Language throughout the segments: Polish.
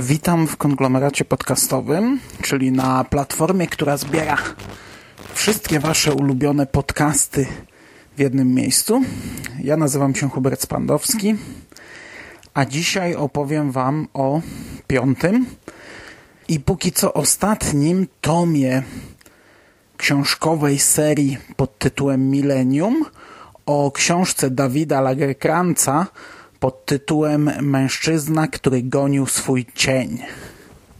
Witam w konglomeracie podcastowym, czyli na platformie, która zbiera wszystkie Wasze ulubione podcasty w jednym miejscu. Ja nazywam się Hubert Spandowski, a dzisiaj opowiem Wam o piątym i póki co ostatnim tomie książkowej serii pod tytułem Millennium o książce Dawida Lagerkranca pod tytułem Mężczyzna, który gonił swój cień.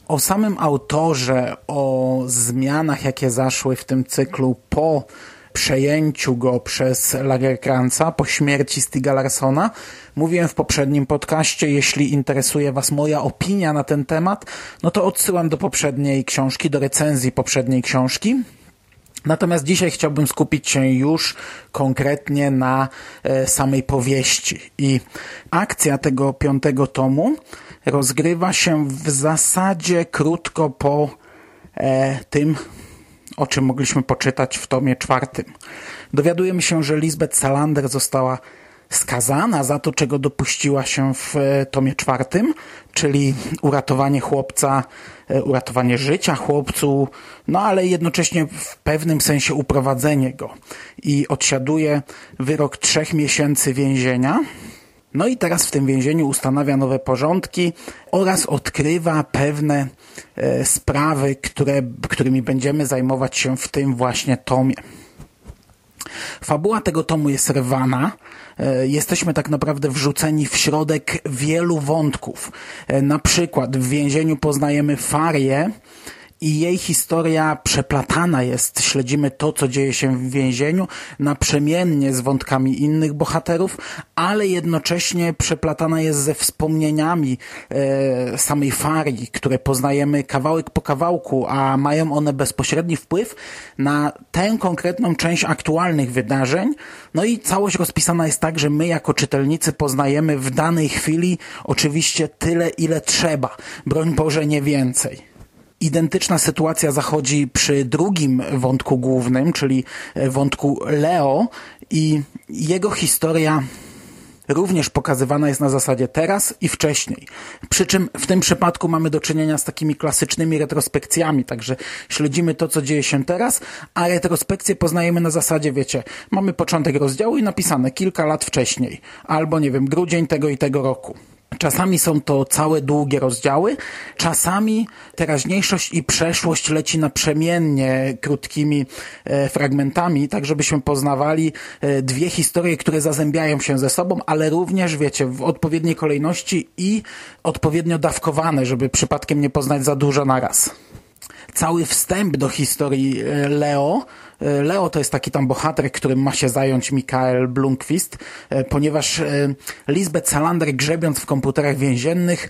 O samym autorze, o zmianach, jakie zaszły w tym cyklu po przejęciu go przez Lagerkranca, po śmierci Stiga Larsona, mówiłem w poprzednim podcaście. Jeśli interesuje Was moja opinia na ten temat, no to odsyłam do poprzedniej książki, do recenzji poprzedniej książki. Natomiast dzisiaj chciałbym skupić się już konkretnie na e, samej powieści. I akcja tego piątego tomu rozgrywa się w zasadzie krótko po e, tym, o czym mogliśmy poczytać w tomie czwartym. Dowiadujemy się, że Lisbeth Salander została skazana za to, czego dopuściła się w e, tomie czwartym, czyli uratowanie chłopca, e, uratowanie życia chłopcu, no ale jednocześnie w pewnym sensie uprowadzenie go. I odsiaduje wyrok trzech miesięcy więzienia. No i teraz w tym więzieniu ustanawia nowe porządki oraz odkrywa pewne e, sprawy, które, którymi będziemy zajmować się w tym właśnie tomie. Fabuła tego tomu jest rwana. E, jesteśmy tak naprawdę wrzuceni w środek wielu wątków. E, na przykład w więzieniu poznajemy Farię, i jej historia przeplatana jest. Śledzimy to, co dzieje się w więzieniu, naprzemiennie z wątkami innych bohaterów, ale jednocześnie przeplatana jest ze wspomnieniami e, samej Farii, które poznajemy kawałek po kawałku, a mają one bezpośredni wpływ na tę konkretną część aktualnych wydarzeń. No i całość rozpisana jest tak, że my jako czytelnicy poznajemy w danej chwili oczywiście tyle, ile trzeba. Broń Boże, nie więcej. Identyczna sytuacja zachodzi przy drugim wątku głównym, czyli wątku Leo i jego historia również pokazywana jest na zasadzie teraz i wcześniej. Przy czym w tym przypadku mamy do czynienia z takimi klasycznymi retrospekcjami, także śledzimy to, co dzieje się teraz, a retrospekcje poznajemy na zasadzie, wiecie, mamy początek rozdziału i napisane kilka lat wcześniej, albo nie wiem, grudzień tego i tego roku. Czasami są to całe długie rozdziały, czasami teraźniejszość i przeszłość leci naprzemiennie krótkimi e, fragmentami, tak żebyśmy poznawali e, dwie historie, które zazębiają się ze sobą, ale również, wiecie, w odpowiedniej kolejności i odpowiednio dawkowane, żeby przypadkiem nie poznać za dużo naraz cały wstęp do historii e, Leo. E, Leo to jest taki tam bohater, którym ma się zająć Mikael Blomqvist, e, ponieważ Lisbeth Salander grzebiąc w komputerach więziennych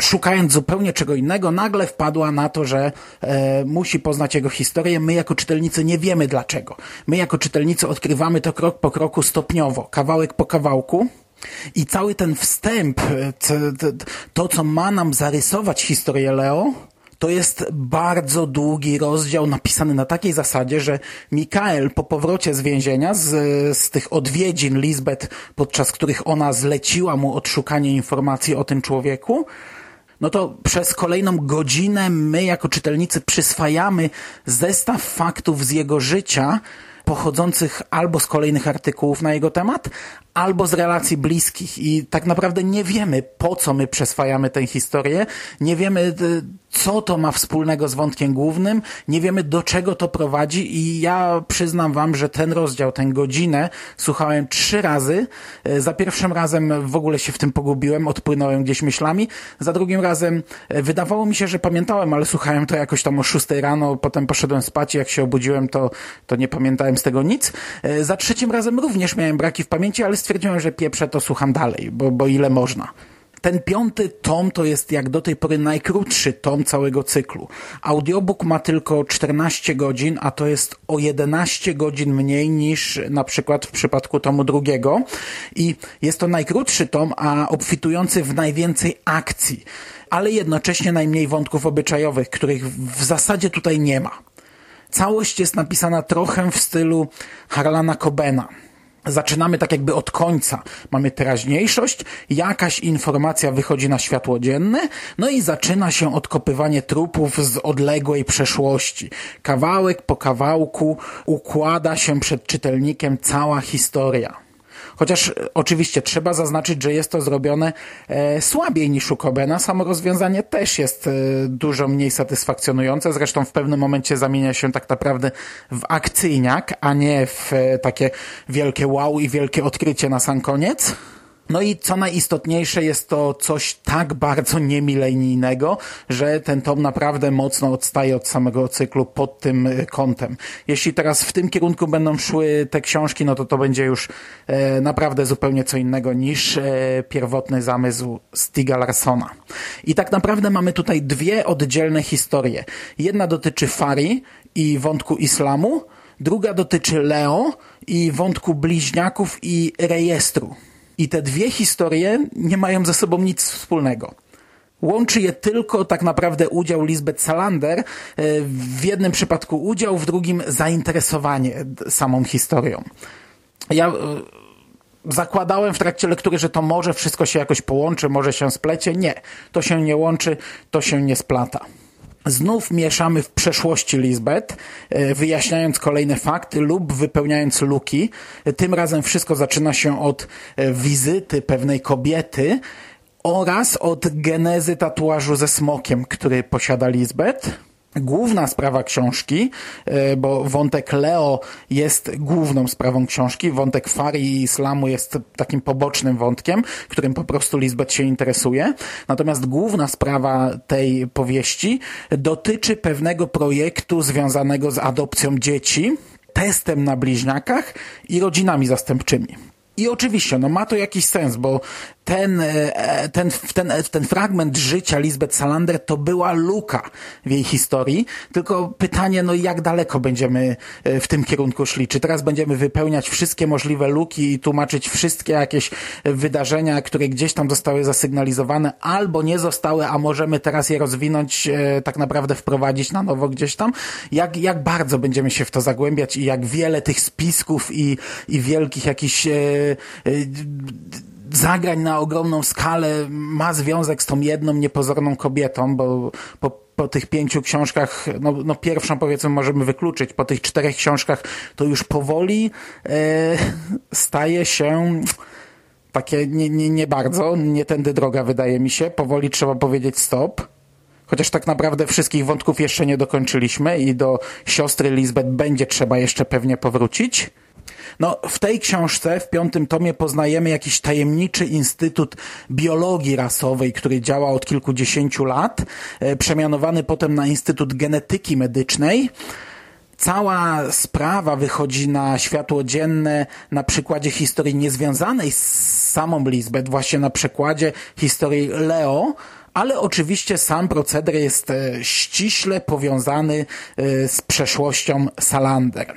szukając zupełnie czego innego, nagle wpadła na to, że e, musi poznać jego historię. My jako czytelnicy nie wiemy dlaczego. My jako czytelnicy odkrywamy to krok po kroku stopniowo, kawałek po kawałku. I cały ten wstęp, to co ma nam zarysować historię Leo, to jest bardzo długi rozdział napisany na takiej zasadzie, że Mikael po powrocie z więzienia, z, z tych odwiedzin Lisbeth, podczas których ona zleciła mu odszukanie informacji o tym człowieku, no to przez kolejną godzinę my jako czytelnicy przyswajamy zestaw faktów z jego życia, pochodzących albo z kolejnych artykułów na jego temat, albo z relacji bliskich i tak naprawdę nie wiemy, po co my przeswajamy tę historię, nie wiemy, y, co to ma wspólnego z wątkiem głównym, nie wiemy, do czego to prowadzi i ja przyznam wam, że ten rozdział, tę godzinę słuchałem trzy razy. Y, za pierwszym razem w ogóle się w tym pogubiłem, odpłynąłem gdzieś myślami. Za drugim razem y, wydawało mi się, że pamiętałem, ale słuchałem to jakoś tam o szóstej rano, potem poszedłem spać i jak się obudziłem, to, to nie pamiętałem z tego nic. Za trzecim razem również miałem braki w pamięci, ale że pieprzę to słucham dalej, bo, bo ile można. Ten piąty tom to jest jak do tej pory najkrótszy tom całego cyklu. Audiobook ma tylko 14 godzin, a to jest o 11 godzin mniej niż na przykład w przypadku tomu drugiego. I jest to najkrótszy tom, a obfitujący w najwięcej akcji, ale jednocześnie najmniej wątków obyczajowych, których w zasadzie tutaj nie ma. Całość jest napisana trochę w stylu Harlana Cobena. Zaczynamy tak jakby od końca. Mamy teraźniejszość, jakaś informacja wychodzi na światło dzienne, no i zaczyna się odkopywanie trupów z odległej przeszłości. Kawałek po kawałku układa się przed czytelnikiem cała historia. Chociaż e, oczywiście trzeba zaznaczyć, że jest to zrobione e, słabiej niż u Cobena. Samo rozwiązanie też jest e, dużo mniej satysfakcjonujące. Zresztą w pewnym momencie zamienia się tak naprawdę w akcyjniak, a nie w takie wielkie wow i wielkie odkrycie na sam koniec. No i co najistotniejsze jest to coś tak bardzo niemilenijnego, że ten tom naprawdę mocno odstaje od samego cyklu pod tym e, kątem. Jeśli teraz w tym kierunku będą szły te książki, no to to będzie już e, naprawdę zupełnie co innego niż e, pierwotny zamysł Stiga Larsona. I tak naprawdę mamy tutaj dwie oddzielne historie. Jedna dotyczy Fari i wątku islamu, druga dotyczy Leo i wątku bliźniaków i rejestru. I te dwie historie nie mają ze sobą nic wspólnego. Łączy je tylko tak naprawdę udział Lisbeth Salander, e, w jednym przypadku udział, w drugim zainteresowanie samą historią. Ja e, zakładałem w trakcie lektury, że to może wszystko się jakoś połączy, może się splecie. Nie, to się nie łączy, to się nie splata. Znów mieszamy w przeszłości Lisbeth, e, wyjaśniając kolejne fakty lub wypełniając luki. Tym razem wszystko zaczyna się od e, wizyty pewnej kobiety oraz od genezy tatuażu ze smokiem, który posiada Lisbeth główna sprawa książki, e, bo wątek Leo jest główną sprawą książki, wątek Fari i Islamu jest takim pobocznym wątkiem, którym po prostu Lisbeth się interesuje. Natomiast główna sprawa tej powieści dotyczy pewnego projektu związanego z adopcją dzieci, testem na bliźniakach i rodzinami zastępczymi. I oczywiście, no ma to jakiś sens, bo ten, e, ten, ten, ten fragment życia Lisbeth Salander to była luka w jej historii, tylko pytanie, no jak daleko będziemy e, w tym kierunku szli? Czy teraz będziemy wypełniać wszystkie możliwe luki i tłumaczyć wszystkie jakieś wydarzenia, które gdzieś tam zostały zasygnalizowane, albo nie zostały, a możemy teraz je rozwinąć, e, tak naprawdę wprowadzić na nowo gdzieś tam? Jak, jak bardzo będziemy się w to zagłębiać i jak wiele tych spisków i, i wielkich jakichś zagrań na ogromną skalę ma związek z tą jedną niepozorną kobietą, bo po, po tych pięciu książkach, no, no pierwszą powiedzmy możemy wykluczyć, po tych czterech książkach to już powoli e, staje się takie nie, nie, nie bardzo, nie tędy droga wydaje mi się, powoli trzeba powiedzieć stop. Chociaż tak naprawdę wszystkich wątków jeszcze nie dokończyliśmy i do siostry Lisbeth będzie trzeba jeszcze pewnie powrócić. No, w tej książce, w piątym tomie, poznajemy jakiś tajemniczy instytut biologii rasowej, który działa od kilkudziesięciu lat, e, przemianowany potem na Instytut Genetyki Medycznej. Cała sprawa wychodzi na światło dzienne na przykładzie historii niezwiązanej z samą Lisbeth, właśnie na przykładzie historii Leo, ale oczywiście sam proceder jest e, ściśle powiązany e, z przeszłością Salander.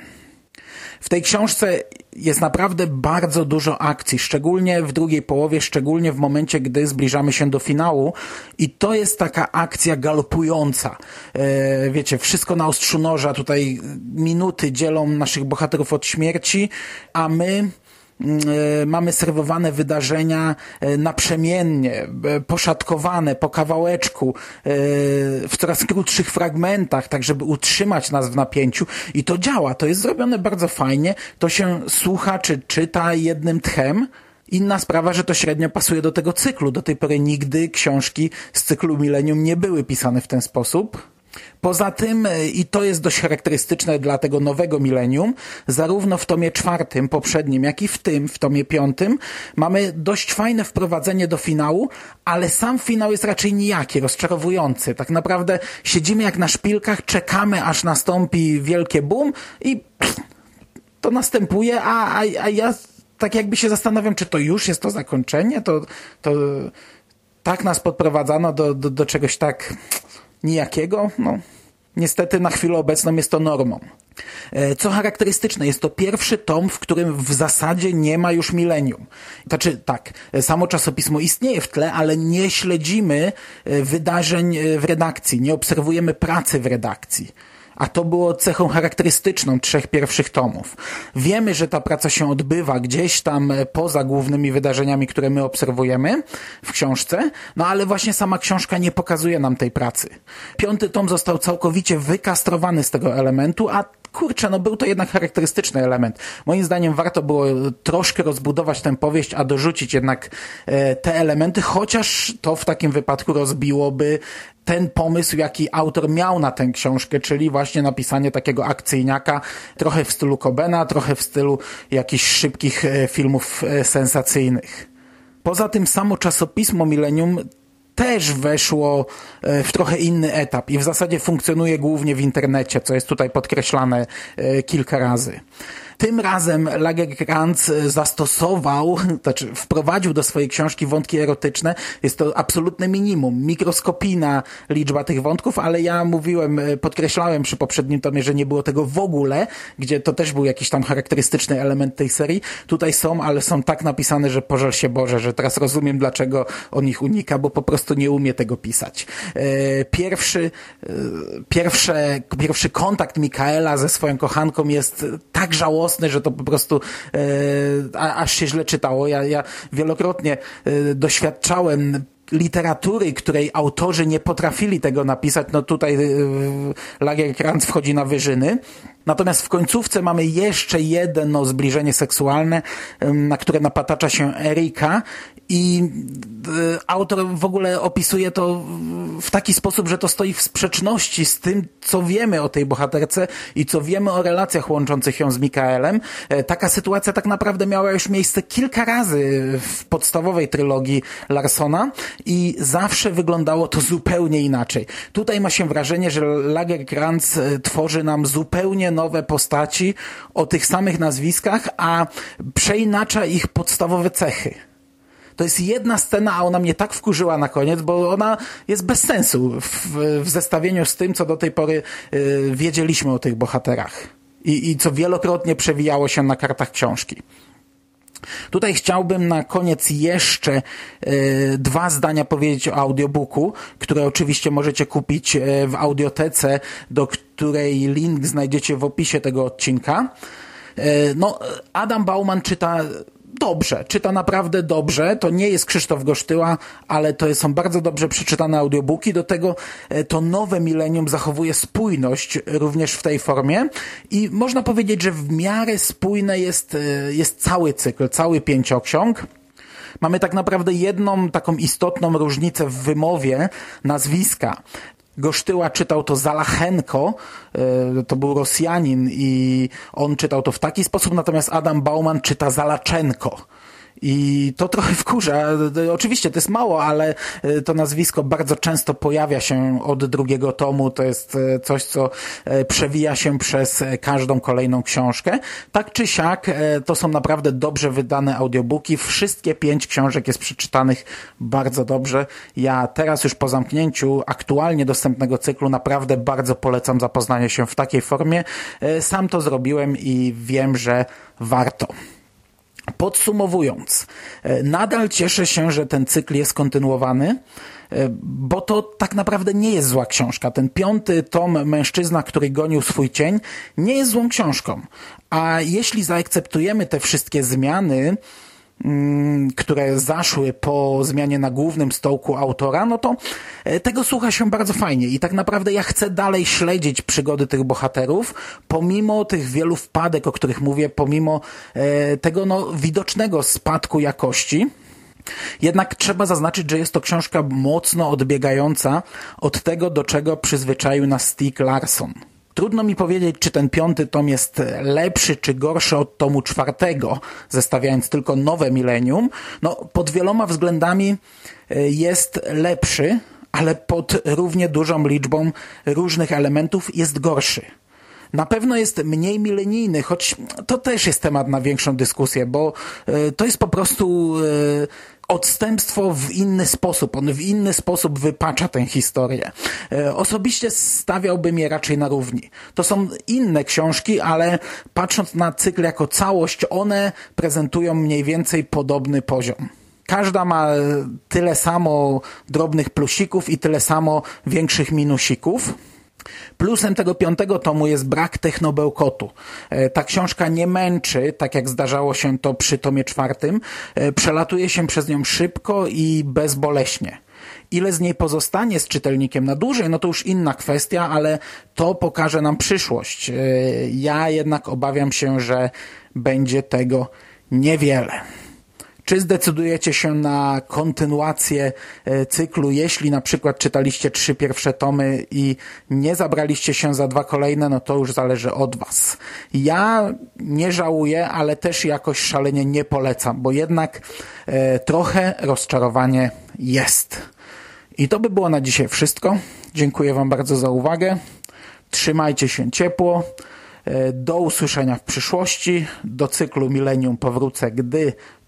W tej książce jest naprawdę bardzo dużo akcji, szczególnie w drugiej połowie, szczególnie w momencie, gdy zbliżamy się do finału i to jest taka akcja galopująca. E, wiecie, wszystko na ostrzu noża, tutaj minuty dzielą naszych bohaterów od śmierci, a my mamy serwowane wydarzenia e, naprzemiennie, e, poszatkowane po kawałeczku, w coraz krótszych fragmentach, tak żeby utrzymać nas w napięciu i to działa, to jest zrobione bardzo fajnie, to się słucha czy czyta jednym tchem, Inna sprawa, że to średnio pasuje do tego cyklu. Do tej pory nigdy książki z cyklu Millennium nie były pisane w ten sposób. Poza tym, e, i to jest dość charakterystyczne dla tego nowego milenium, zarówno w tomie czwartym, poprzednim, jak i w tym, w tomie piątym, mamy dość fajne wprowadzenie do finału, ale sam finał jest raczej nijaki, rozczarowujący. Tak naprawdę siedzimy jak na szpilkach, czekamy aż nastąpi wielkie boom i to następuje, a, a, a ja tak jakby się zastanawiam, czy to już jest to zakończenie, to, to tak nas podprowadzano do, do, do czegoś tak nijakiego, no niestety na chwilę obecną jest to normą. E, co charakterystyczne, jest to pierwszy tom, w którym w zasadzie nie ma już milenium. Znaczy, tak, samo czasopismo istnieje w tle, ale nie śledzimy e, wydarzeń e, w redakcji, nie obserwujemy pracy w redakcji a to było cechą charakterystyczną trzech pierwszych tomów. Wiemy, że ta praca się odbywa gdzieś tam e, poza głównymi wydarzeniami, które my obserwujemy w książce, no ale właśnie sama książka nie pokazuje nam tej pracy. Piąty tom został całkowicie wykastrowany z tego elementu, a kurczę, no był to jednak charakterystyczny element. Moim zdaniem warto było troszkę rozbudować tę powieść, a dorzucić jednak e, te elementy, chociaż to w takim wypadku rozbiłoby ten pomysł, jaki autor miał na tę książkę, czyli właśnie napisanie takiego akcyjniaka, trochę w stylu Cobena, trochę w stylu jakichś szybkich e, filmów e, sensacyjnych. Poza tym samo czasopismo Millennium też weszło e, w trochę inny etap i w zasadzie funkcjonuje głównie w internecie, co jest tutaj podkreślane kilka razy. Tym razem Lagerkrantz zastosował, znaczy wprowadził do swojej książki wątki erotyczne. Jest to absolutne minimum, mikroskopijna liczba tych wątków, ale ja mówiłem, podkreślałem przy poprzednim tomie, że nie było tego w ogóle, gdzie to też był jakiś tam charakterystyczny element tej serii. Tutaj są, ale są tak napisane, że pożal się Boże, że teraz rozumiem, dlaczego on ich unika, bo po prostu nie umie tego pisać. E, pierwszy, e, pierwsze, pierwszy kontakt Mikaela ze swoją kochanką jest tak żałosny, że to po prostu e, aż się źle czytało. Ja, ja wielokrotnie e, doświadczałem literatury, której autorzy nie potrafili tego napisać, no tutaj e, Lagerkrantz wchodzi na wyżyny. Natomiast w końcówce mamy jeszcze jedno zbliżenie seksualne, na które napatacza się Erika i e, autor w ogóle opisuje to w taki sposób, że to stoi w sprzeczności z tym, co wiemy o tej bohaterce i co wiemy o relacjach łączących ją z Mikaelem. E, taka sytuacja tak naprawdę miała już miejsce kilka razy w podstawowej trylogii Larsona i zawsze wyglądało to zupełnie inaczej. Tutaj ma się wrażenie, że Lagerkrantz e, tworzy nam zupełnie nowe postaci o tych samych nazwiskach, a przeinacza ich podstawowe cechy. To jest jedna scena, a ona mnie tak wkurzyła na koniec, bo ona jest bez sensu w, w zestawieniu z tym, co do tej pory y, wiedzieliśmy o tych bohaterach. I, I co wielokrotnie przewijało się na kartach książki. Tutaj chciałbym na koniec jeszcze y, dwa zdania powiedzieć o audiobooku, które oczywiście możecie kupić y, w audiotece, do której link znajdziecie w opisie tego odcinka. Y, no, Adam Bauman czyta dobrze, czyta naprawdę dobrze. To nie jest Krzysztof Gosztyła, ale to są bardzo dobrze przeczytane audiobooki. Do tego e, to nowe milenium zachowuje spójność również w tej formie i można powiedzieć, że w miarę spójne jest, e, jest cały cykl, cały pięcioksiąg. Mamy tak naprawdę jedną taką istotną różnicę w wymowie nazwiska. Gosztyła czytał to Zalachenko, e, to był Rosjanin i on czytał to w taki sposób, natomiast Adam Bauman czyta Zalaczenko. I to trochę wkurza. Oczywiście to jest mało, ale e, to nazwisko bardzo często pojawia się od drugiego tomu. To jest e, coś, co e, przewija się przez każdą kolejną książkę. Tak czy siak, to są naprawdę dobrze wydane audiobooki. Wszystkie pięć książek jest przeczytanych bardzo dobrze. Ja teraz już po zamknięciu aktualnie dostępnego cyklu naprawdę bardzo polecam zapoznanie się w takiej formie. Sam to zrobiłem i wiem, że warto. Podsumowując, e, nadal cieszę się, że ten cykl jest kontynuowany, e, bo to tak naprawdę nie jest zła książka. Ten piąty tom Mężczyzna, który gonił swój cień, nie jest złą książką. A jeśli zaakceptujemy te wszystkie zmiany, które zaszły po zmianie na głównym stołku autora, no to e, tego słucha się bardzo fajnie i tak naprawdę ja chcę dalej śledzić przygody tych bohaterów, pomimo tych wielu wpadek, o których mówię, pomimo e, tego no, widocznego spadku jakości. Jednak trzeba zaznaczyć, że jest to książka mocno odbiegająca od tego, do czego przyzwyczaił nas Stieg Larsson. Trudno mi powiedzieć, czy ten piąty tom jest lepszy czy gorszy od tomu czwartego, zestawiając tylko nowe milenium. No, pod wieloma względami e, jest lepszy, ale pod równie dużą liczbą różnych elementów jest gorszy. Na pewno jest mniej milenijny, choć to też jest temat na większą dyskusję, bo e, to jest po prostu e, odstępstwo w inny sposób. On w inny sposób wypacza tę historię. E, Osobiście stawiałbym je raczej na równi. To są inne książki, ale patrząc na cykl jako całość, one prezentują mniej więcej podobny poziom. Każda ma tyle samo drobnych plusików i tyle samo większych minusików. Plusem tego piątego tomu jest brak technobełkotu. E, Ta książka nie męczy, tak jak zdarzało się to przy tomie czwartym. E, Przelatuje się przez nią szybko i bezboleśnie. Ile z niej pozostanie z czytelnikiem na dłużej, no to już inna kwestia, ale to pokaże nam przyszłość. E, Ja jednak obawiam się, że będzie tego niewiele. Czy zdecydujecie się na kontynuację e, cyklu, jeśli na przykład czytaliście trzy pierwsze tomy i nie zabraliście się za dwa kolejne, no to już zależy od was. Ja nie żałuję, ale też jakoś szalenie nie polecam, bo jednak e, trochę rozczarowanie jest. I to by było na dzisiaj wszystko. Dziękuję wam bardzo za uwagę. Trzymajcie się ciepło. E, Do usłyszenia w przyszłości. Do cyklu Millennium powrócę, gdy